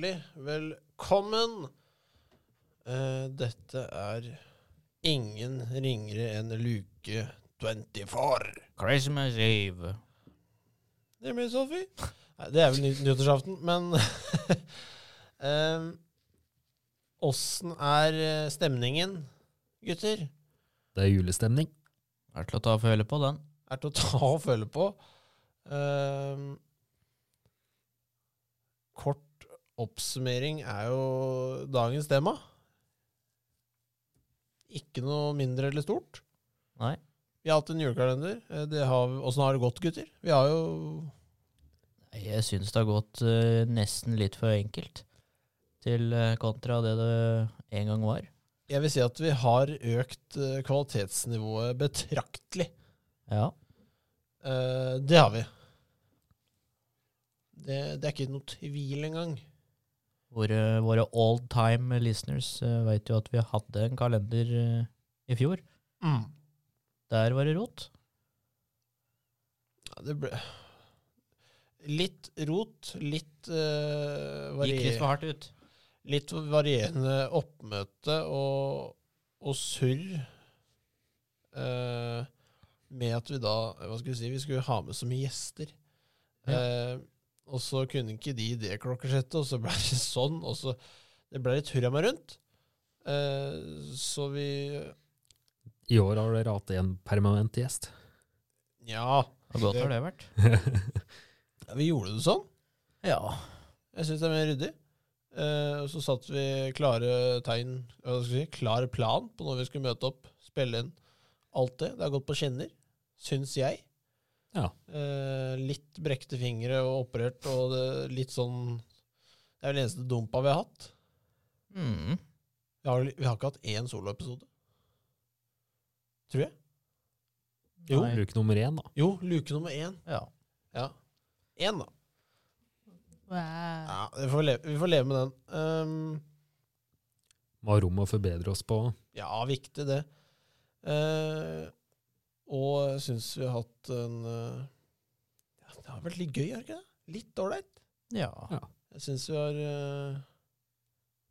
hjertelig velkommen. Eh, dette er ingen ringere enn luke 24. Christmas Eve. Det blir Sophie. Nei, det er vel ny- nyttårsaften, men eh, Åssen er eh, stemningen, gutter? Det er julestemning. Er til å ta og føle på den. Er til å ta og føle på. Eh, kort oppsummering er jo dagens tema. Ikke noe mindre eller stort. Nei. Vi har hatt en julekalender. Eh, Det har, Åssen har det gått, gutter? Vi har jo Jeg syns det har gått uh, nesten litt for enkelt til uh, kontra det det en gang var. Jeg vil si at vi har økt uh, kvalitetsnivået betraktelig. Ja. Det har vi. Det, det er ikke noe tvil engang. Våre, våre all time listeners uh, veit jo at vi hadde en kalender uh, i fjor. Der var det rot. Ja, det ble litt rot, litt, uh, Gikk litt for hardt ut. litt varierende oppmøte og, og surr. Uh, med at vi da Hva skal vi si? Vi skulle ha med så mye gjester. Eh, og så kunne ikke de det klokkesettet, og så ble det sånn. Og så Det ble litt hurra meg rundt. Eh, så vi I år har dere hatt en permanent gjest. Ja, Hvor godt har det vært. ja, vi gjorde det sånn. Ja. Jeg syns det er mer ryddig. Eh, og så satte vi klare tegn, hva skal jeg si, klar plan på når vi skulle møte opp, spille inn. Alt det. Det har gått på skinner, syns jeg. Ja. Eh, litt brekte fingre og operert, og det, litt sånn Det er vel eneste dumpa vi har hatt. Mm. Vi har, vi har ikke hatt én soloepisode. Tror jeg. Jo. Nei. Luke nummer én, da. Jo, luke nummer én. Ja. Ja. Én, da. Ja, vi får leve, vi får leve med den. Um, Hva har rom å forbedre oss på. Ja, viktig det. Eh, og jeg syns vi har hatt en eh, ja, Det har vært litt gøy, har ikke det? Litt ålreit. ja. Ja. Jeg syns vi har uh,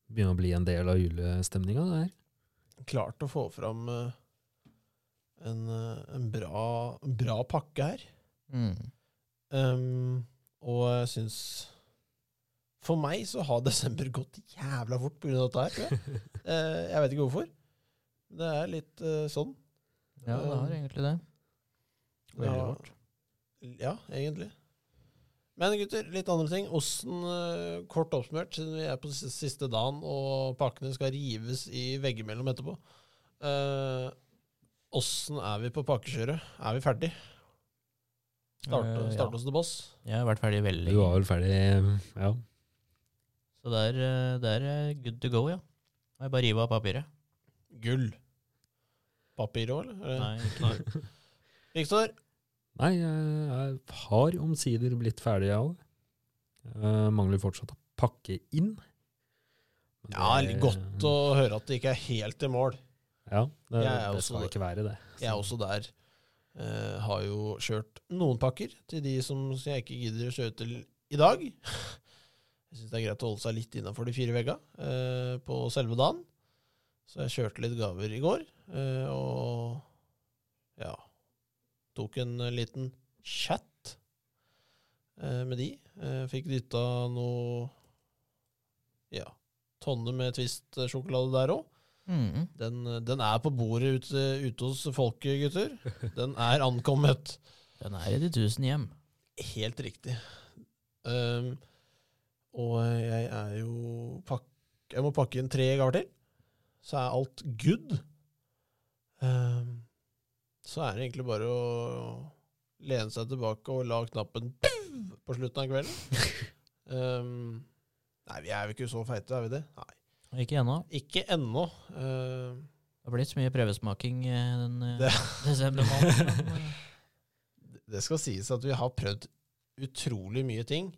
Begynner å bli en del av julestemninga. det her. klart å få fram uh, en, en, bra, en bra pakke her. Mm. Um, og jeg syns For meg så har desember gått jævla fort pga. dette her. jeg. Jeg vet ikke hvorfor. Det er litt uh, sånn. Ja, det har egentlig det. Veldig Ja. rart. Ja, egentlig. Men gutter, litt andre ting. Åssen, eh, kort oppsummert, siden vi er på siste, dagen og pakkene skal rives i veggimellom etterpå Åssen er vi på pakkekjøret? Er vi ferdig? Starte, uh, ja. oss til boss? Jeg har vært ferdig veldig Du var vel ferdig Ja. Så det er, eh, er eh, good to go, ja. Må jeg bare rive av papiret. Gull. Papir òg, eller? Nei, ikke gull. Viktor? Nei, jeg har omsider blitt ferdig, jeg òg. Mangler fortsatt å pakke inn. Men Ja, det- godt å høre at det ikke er helt i mål. Ja, det, det også skal ikke være det. Jeg er også der. Uh, har jo kjørt noen pakker til de som jeg ikke gidder å kjøre til i dag. Jeg syns det er greit å holde seg litt innafor de fire veggene uh, på selve dagen. Så jeg kjørte litt gaver i går, eh, og ja Tok en liten chat eh, med de. Eh, fikk dytta noe ja, tonne med Twist-sjokolade der òg. Mm. Den, den er på bordet ute, ute hos folket, gutter. Den er ankommet. Den er i de tusen hjem. Helt riktig. Um, og jeg er jo pakk, Jeg må pakke inn tre gaver til, så er alt good. Um, så er det egentlig bare å lene seg tilbake og la knappen på slutten av kvelden. Um, nei, vi er jo ikke så feite, er vi det? Nei. Ikke ennå. Ikke ennå. Uh, Det har blitt så mye prøvesmaking eh, den eh, Det- desember måneden. eh, Det skal sies at vi har prøvd utrolig mye ting.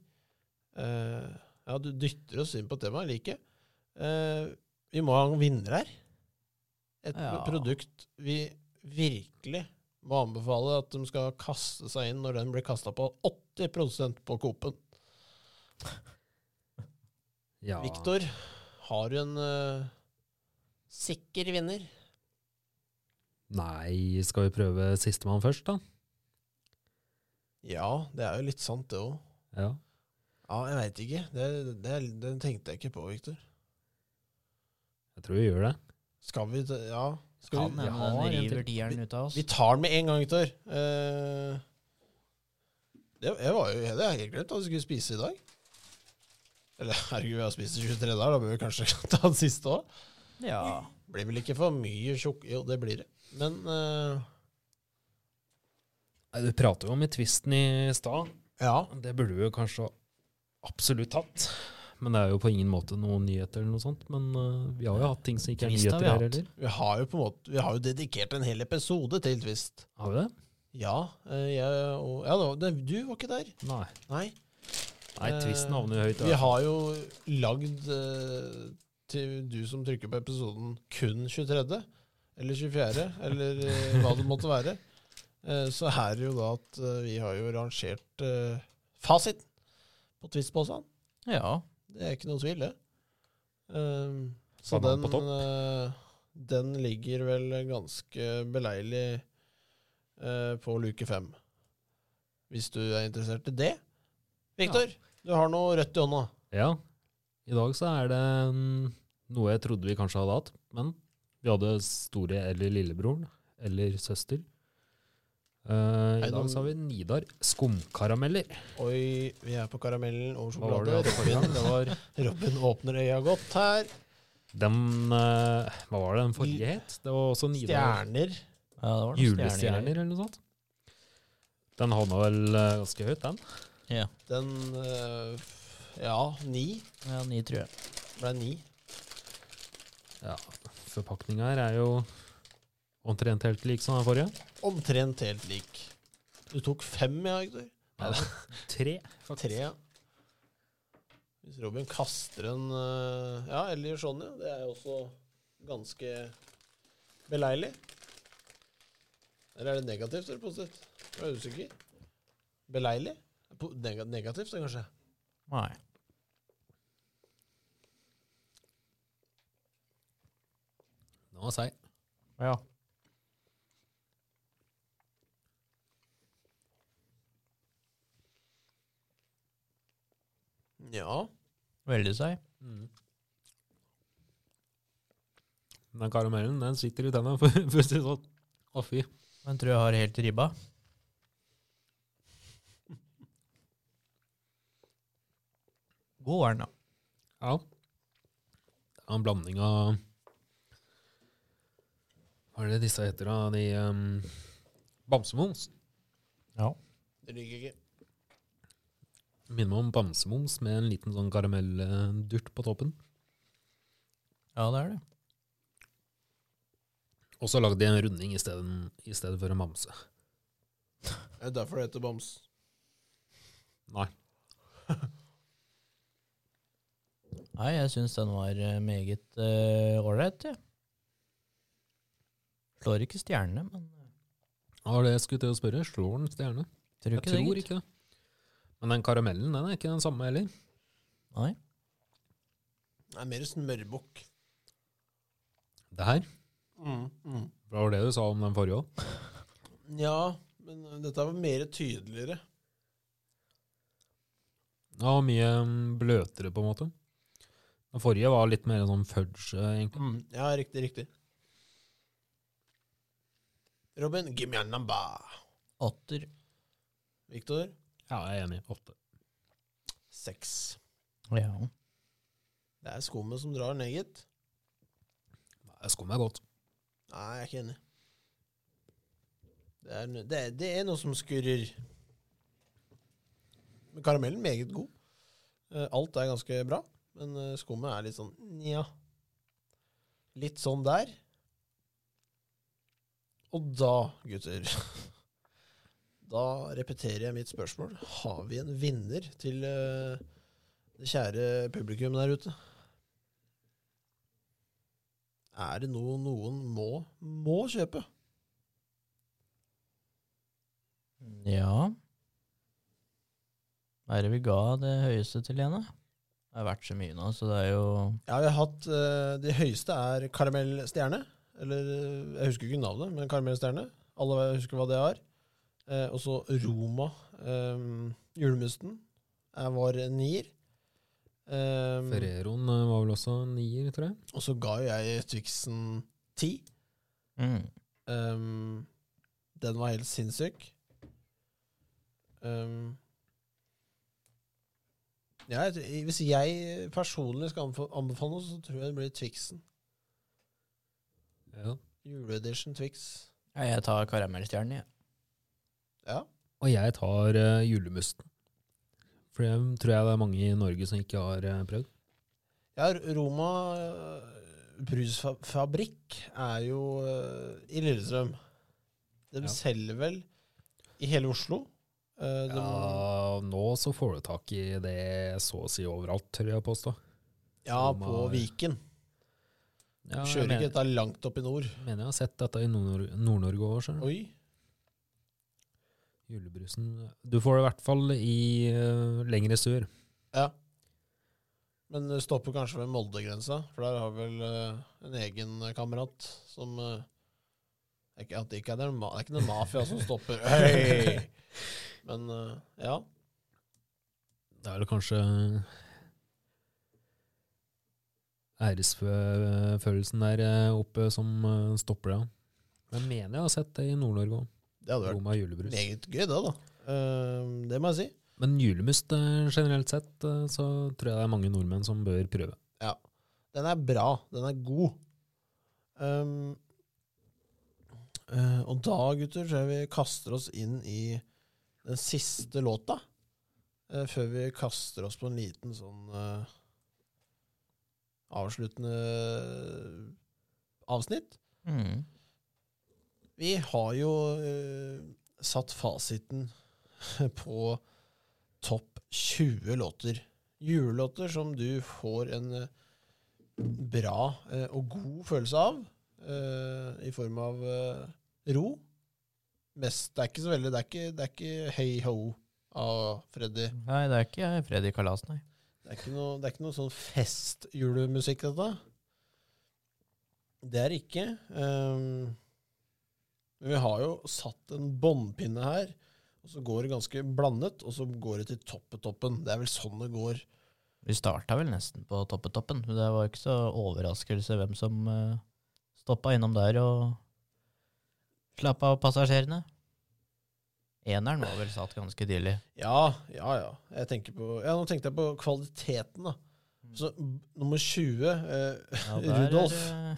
Uh, ja, du dytter oss inn på temaet, jeg liker. Eh, vi må ha en vinner her. Et Ja. produkt vi virkelig må anbefale at de skal kaste seg inn når den blir kasta på 80% på Coop-en. Ja. Viktor, har du en uh, sikker vinner? Nei, skal vi prøve sistemann først, da? Ja, det er jo litt sant, det òg. Ja. Ja, jeg veit ikke. Det, det, det, tenkte jeg ikke på, Viktor. Jeg tror vi gjør det. Skal vi Ja. Skal Kan vi, ja, har den river dieren ut av oss. vi tar den med en gang, Viktor. Uh, det, jeg var jo, det har jeg helt glemt at vi skulle spise i dag. Eller herregud, vi har spist i 23 dager, da bør vi kanskje ta den siste òg. Ja. Blir vel ikke for mye tjukk... Jo, det blir det. Men uh, Nei, Du prater jo om i tvisten i stad. ja. Det burde vi jo kanskje absolutt tatt. Men det er jo på ingen måte noen nyheter eller noe sånt. Men uh, vi har jo hatt ting som ikke er Twist har nyheter vi her hatt. heller. Vi har jo på en måte Vi har jo dedikert en hel episode til Twist. Har vi det? Ja, eh, jeg og Ja da, det, du var ikke der. Nei. Nei. Nei, Twisten havner jo høyt. Vi har jo lagd eh, til du som trykker på episoden kun 23. Eller 24., eller eh, hva det måtte være. Eh, så er det jo da at eh, vi har jo rangert uh, fasiten på Twist-posen. ja. Det er ikke noe tvil, det. Um, så den, uh, den ligger vel ganske beleilig uh, på luke fem. Hvis du er interessert i det. Viktor, du har noe rødt i hånda. Ja. I dag så er det mm, noe jeg trodde vi kanskje hadde hatt, men vi hadde store eller lillebroren eller søster. Eh, Hei, I dag så har vi Nidar skumkarameller. Oi, vi er på karamellen og sjokolade. det? Robin, Det var Robin åpner øya godt her. den uh, Hva var det den forrige het? Det var også Nidar Stjerner. ja, det var julestjerner eller noe sånt. Den havna vel uh, ganske høyt, den. Ja. Den Ja, ni. ja, ni, tror jeg. Ble ni. Ja, Forpakninga her er jo omtrent helt lik som den forrige. Omtrent helt lik. Du tok fem, ja, Hector. Ja, tre, faktisk. Tre, ja. Hvis Robin kaster en eh, Ja, eller sånn, ja. Det er jo også ganske beleilig. Eller er det negativt eller positivt? Jeg er usikker. Beleilig? Negativt, kanskje? Nei. Den var seig. Ja. Ja. Veldig seig. Mm. Den karamellen den sitter i tennene, for, for å si det sånn. Å, fy. Den tror jeg har helt ribba. God er den, da. Ja. Det er en blanding av Hva er det disse heter, da? De um, Bamsemums. Ja. Det liker jeg ikke. Minner meg om bamsemums med en liten sånn karamelldurt på toppen. Ja, det er det. Og så lagde de en runding i stedet, i stedet for en bamse. Det er derfor det heter bams. Nei. Nei, jeg syns den var eh, meget ålreit, jeg. Slår ikke stjernene, men Ja, Det skulle jeg til å spørre. Slår den stjerne? tror Jeg det. tror gitt. ikke det. Men den karamellen den er ikke den samme heller. Nei. Det er mer smørbukk. Det her Mm, mm. det var det du sa om den forrige òg. Ja, men uh, dette var mer tydeligere. Ja, mye mm, bløtere, på en måte. Den forrige var litt mer sånn fudge, eh, egentlig. Mm. Ja, riktig, riktig. Robin, give me a number. Åtter. Viktor, Ja, jeg er enig. Åtte. seks. Ja. Det er skummet som drar ned, gitt. Jeg skummer godt. Nei, jeg er ikke enig. Det er, det, er, det er noe som skurrer. Men karamellen meget god. Eh, Alt er ganske bra, men eh, skummet er litt sånn nja. Litt sånn der. Og da, gutter Da repeterer jeg mitt spørsmål. Har vi en vinner til eh, det kjære publikum der ute? Er det noe noen må, må kjøpe? Ja. Hva er det vi ga det høyeste til igjen, da? Det har vært så mye nå, så det er jo Ja, vi har hatt uh, De høyeste er karamellstjerne. Eller eh, jeg husker ikke navnet, men karamellstjerne. Alle husker hva det er. Eh, og så Roma. Eh, julemusten er var nier. Eh, Ferreroen eh, var vel også nier, tror jeg. og så ga jo jeg Twixen ti. mm. Um, den var helt sinnssyk. Um, ja, hvis jeg personlig skal anbefale noe, så tror jeg det blir Twixen. Ja. Juleedition Twix. ja, Jeg tar karamellstjernen, jeg. Ja. Og jeg tar uh, julemusten. For det tror jeg det er mange i Norge som ikke har uh, prøvd. ja, Roma uh, brusfabrikk er jo i Lillestrøm. De Ja. selger vel i hele Oslo. De, Ja, nå så får du tak i det så å si overalt, tør jeg påstå. ja, Roma på Viken. Ja, Kjører ikke dette langt opp i nord. mener jeg har sett dette i Nord- Nord-Norge òg. Oi. Julebrusen Du får det i hvert fall i uh, lengre sør. Ja. Men det stopper kanskje ved Molde-grensa, for der har vi vel uh, en egen kamerat som uh, ikke, at det, ikke er, det, er ikke noen mafia som stopper. Hei! Men ja. Det er vel kanskje æresfølelsen der oppe som stopper det. Men jeg mener jeg har sett det i Nord-Norge òg. Det hadde Roma vært meget gøy, det, da. Uh, det må jeg si. Men julemust eh, generelt sett, eh, så tror jeg det er mange nordmenn som bør prøve. Ja. Den er bra. Den er god. Um, uh, og da, gutter, tror jeg vi kaster oss inn i den siste låta. Uh, før vi kaster oss på en liten sånn uh, avsluttende avsnitt. Mm. Vi har jo uh, satt fasiten på topp 20 låter. Julelåter som du får en eh, bra uh, og god følelse av, i form av ro. Mest, det er ikke så veldig Det er ikke, det er ikke Hey Ho av Freddy. Nei, det er ikke Freddy Kalas, nei. Det er ikke noe, det er ikke noe sånn festjulemusikk, dette. Det er ikke. Ehm, men vi har jo satt en båndpinne her, og så går det ganske blandet, og så går det til toppetoppen. Det er vel sånn det går. Vi starta vel nesten på toppetoppen. Det var ikke så overraskelse hvem som uh, stoppa innom der og slapp av passasjerene. Eneren var vel satt ganske tidlig. Ja, ja, ja. Jeg på, ja nå tenkte jeg på kvaliteten, da. Så nummer 20, eh, Ja, Rudolf er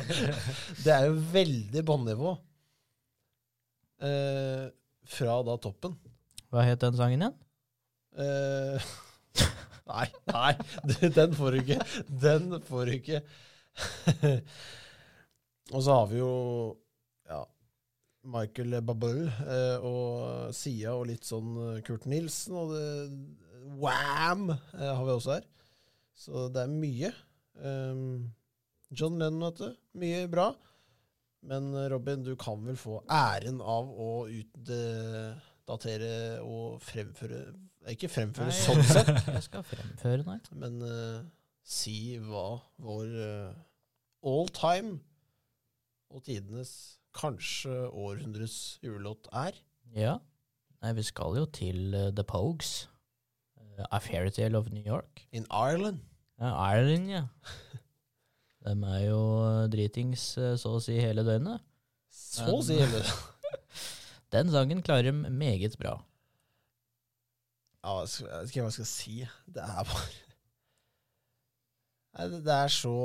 det- er jo veldig båndnivå. Eh, fra da toppen. Hva het den sangen igjen? Eh, nei, nei, den får du ikke. Den får du ikke. og så har vi jo ja, Michael Babel eh, og Sia og litt sånn eh, Kurt Nilsen og det, Wham eh, har vi også her. Så det er mye. Um, John Lennon, vet du. Mye bra. Men eh, Robin, du kan vel få æren av å utdatere og fremføre Ikke fremføre Nei, sånn sett, Jeg skal fremføre, nei. men uh, si hva vår uh, all time og tidenes, kanskje århundres julelåt er. Ja. Nei, vi skal jo til uh, The Pogues. A Fairytale of New York. In Ireland. Ja, Ireland, ja. De er jo eh, dritings eh, så å si hele døgnet. Så å si hele Den sangen klarer de meget bra. Ja, jeg vet ikke hva jeg skal si. Det er bare Nei, det, er så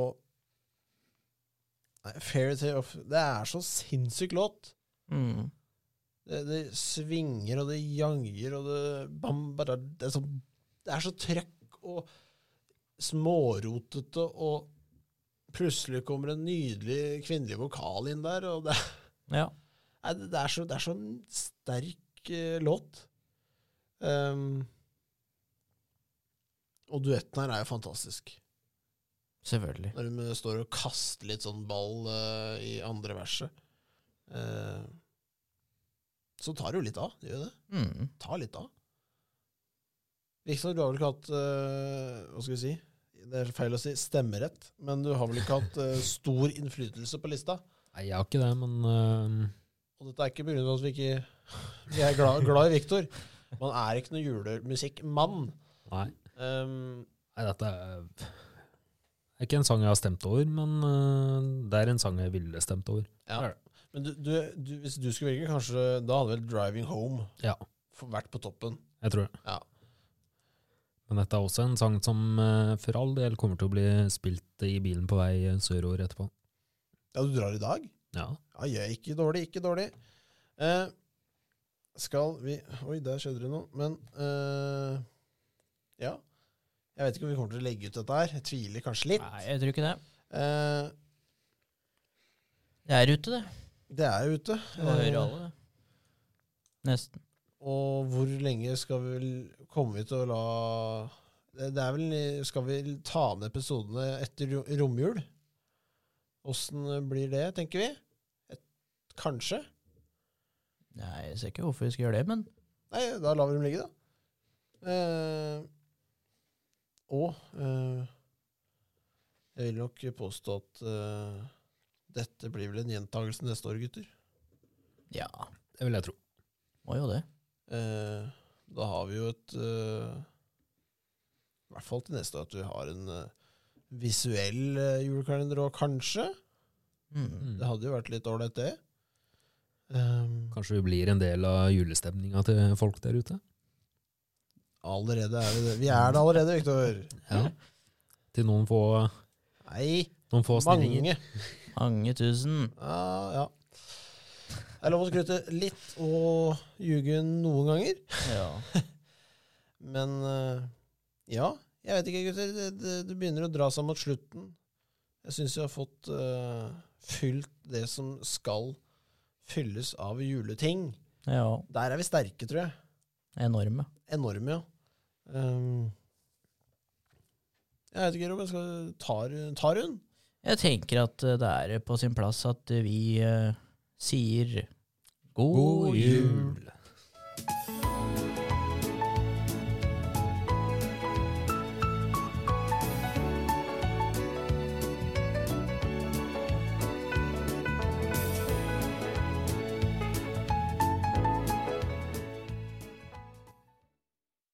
Fairytale of Det er så sinnssyk låt. Mm. Det, det svinger, og det janger, og det bam, bara, det, er så, det er så trøkk og smårotete, og plutselig kommer en nydelig kvinnelig vokal inn der, og det, Ja. nei, det, er, så, det er så en sterk uh, låt. Um, og duetten her er jo fantastisk. Selvfølgelig. Når hun står og kaster litt sånn ball uh, i andre verset. Uh, så tar det jo litt av, det gjør det. Mm. tar litt av. Riktignok, du har vel ikke hatt uh, Hva skal vi si? Det er feil å si stemmerett, men du har vel ikke hatt uh, stor innflytelse på lista? Nei, jeg har ikke det, men uh... Og dette er ikke pga. at vi ikke vi er glad, glad i Viktor. Man er ikke noen julemusikkmann. Nei. Um, Nei, dette er det er ikke en sang jeg har stemt over, men øh, det er en sang jeg ville stemt over. ja. Men du, du, du, hvis du skulle velge, kanskje da hadde vel 'Driving Home' Ja. vært på toppen. Jeg tror det. Ja. Men dette er også en sang som øh, for all del kommer til å bli spilt i bilen på vei sørover etterpå. Ja, du drar i dag? Ja. Ja, ja ikke dårlig, ikke dårlig. Eh, skal vi Oi, der skjedde det noe. Men eh, ja. Jeg vet ikke om vi kommer til å legge ut dette her. Jeg tviler kanskje litt. Nei, jeg tror ikke det. Eh, Det er ute, det. det er ute. Du hører Eh, alle, det. Nesten. Og hvor lenge skal vi vel Kommer til å la det, er vel Skal vi ta ned episodene etter ro- romjul? Åssen blir det, tenker vi? Et, kanskje? Nei, jeg ser ikke hvorfor vi skal gjøre det, men Nei, da lar vi dem ligge, da. Eh, og eh, jeg vil nok påstå at eh, dette blir vel en gjentagelse neste år, gutter. ja, Det vil jeg tro. må jo det. Eh, da har vi jo et eh, I hvert fall til neste at vi har en eh, visuell julekalender òg, kanskje. Mm. Det hadde jo vært litt ålreit, det. Um, Kanskje vi blir en del av julestemninga til folk der ute? allerede er vi det. Vi er det allerede, Viktor. Ja. Til noen få, Nei, noen få mange. Mange tusen. Ja, ja. Det er lov å skryte litt og ljuge noen ganger. Ja. Men eh, ja, jeg vet ikke, gutter. Det, det, det begynner å dra seg mot slutten. Jeg syns vi har fått uh, fylt det som skal fylles av juleting. ja. Der er vi sterke, tror jeg. Enorme. Enorme, ja. Um, jeg vet ikke, Robin. Skal, tar, tar hun? Jeg tenker at eh, det er på sin plass at vi eh, sier god, God jul. jul!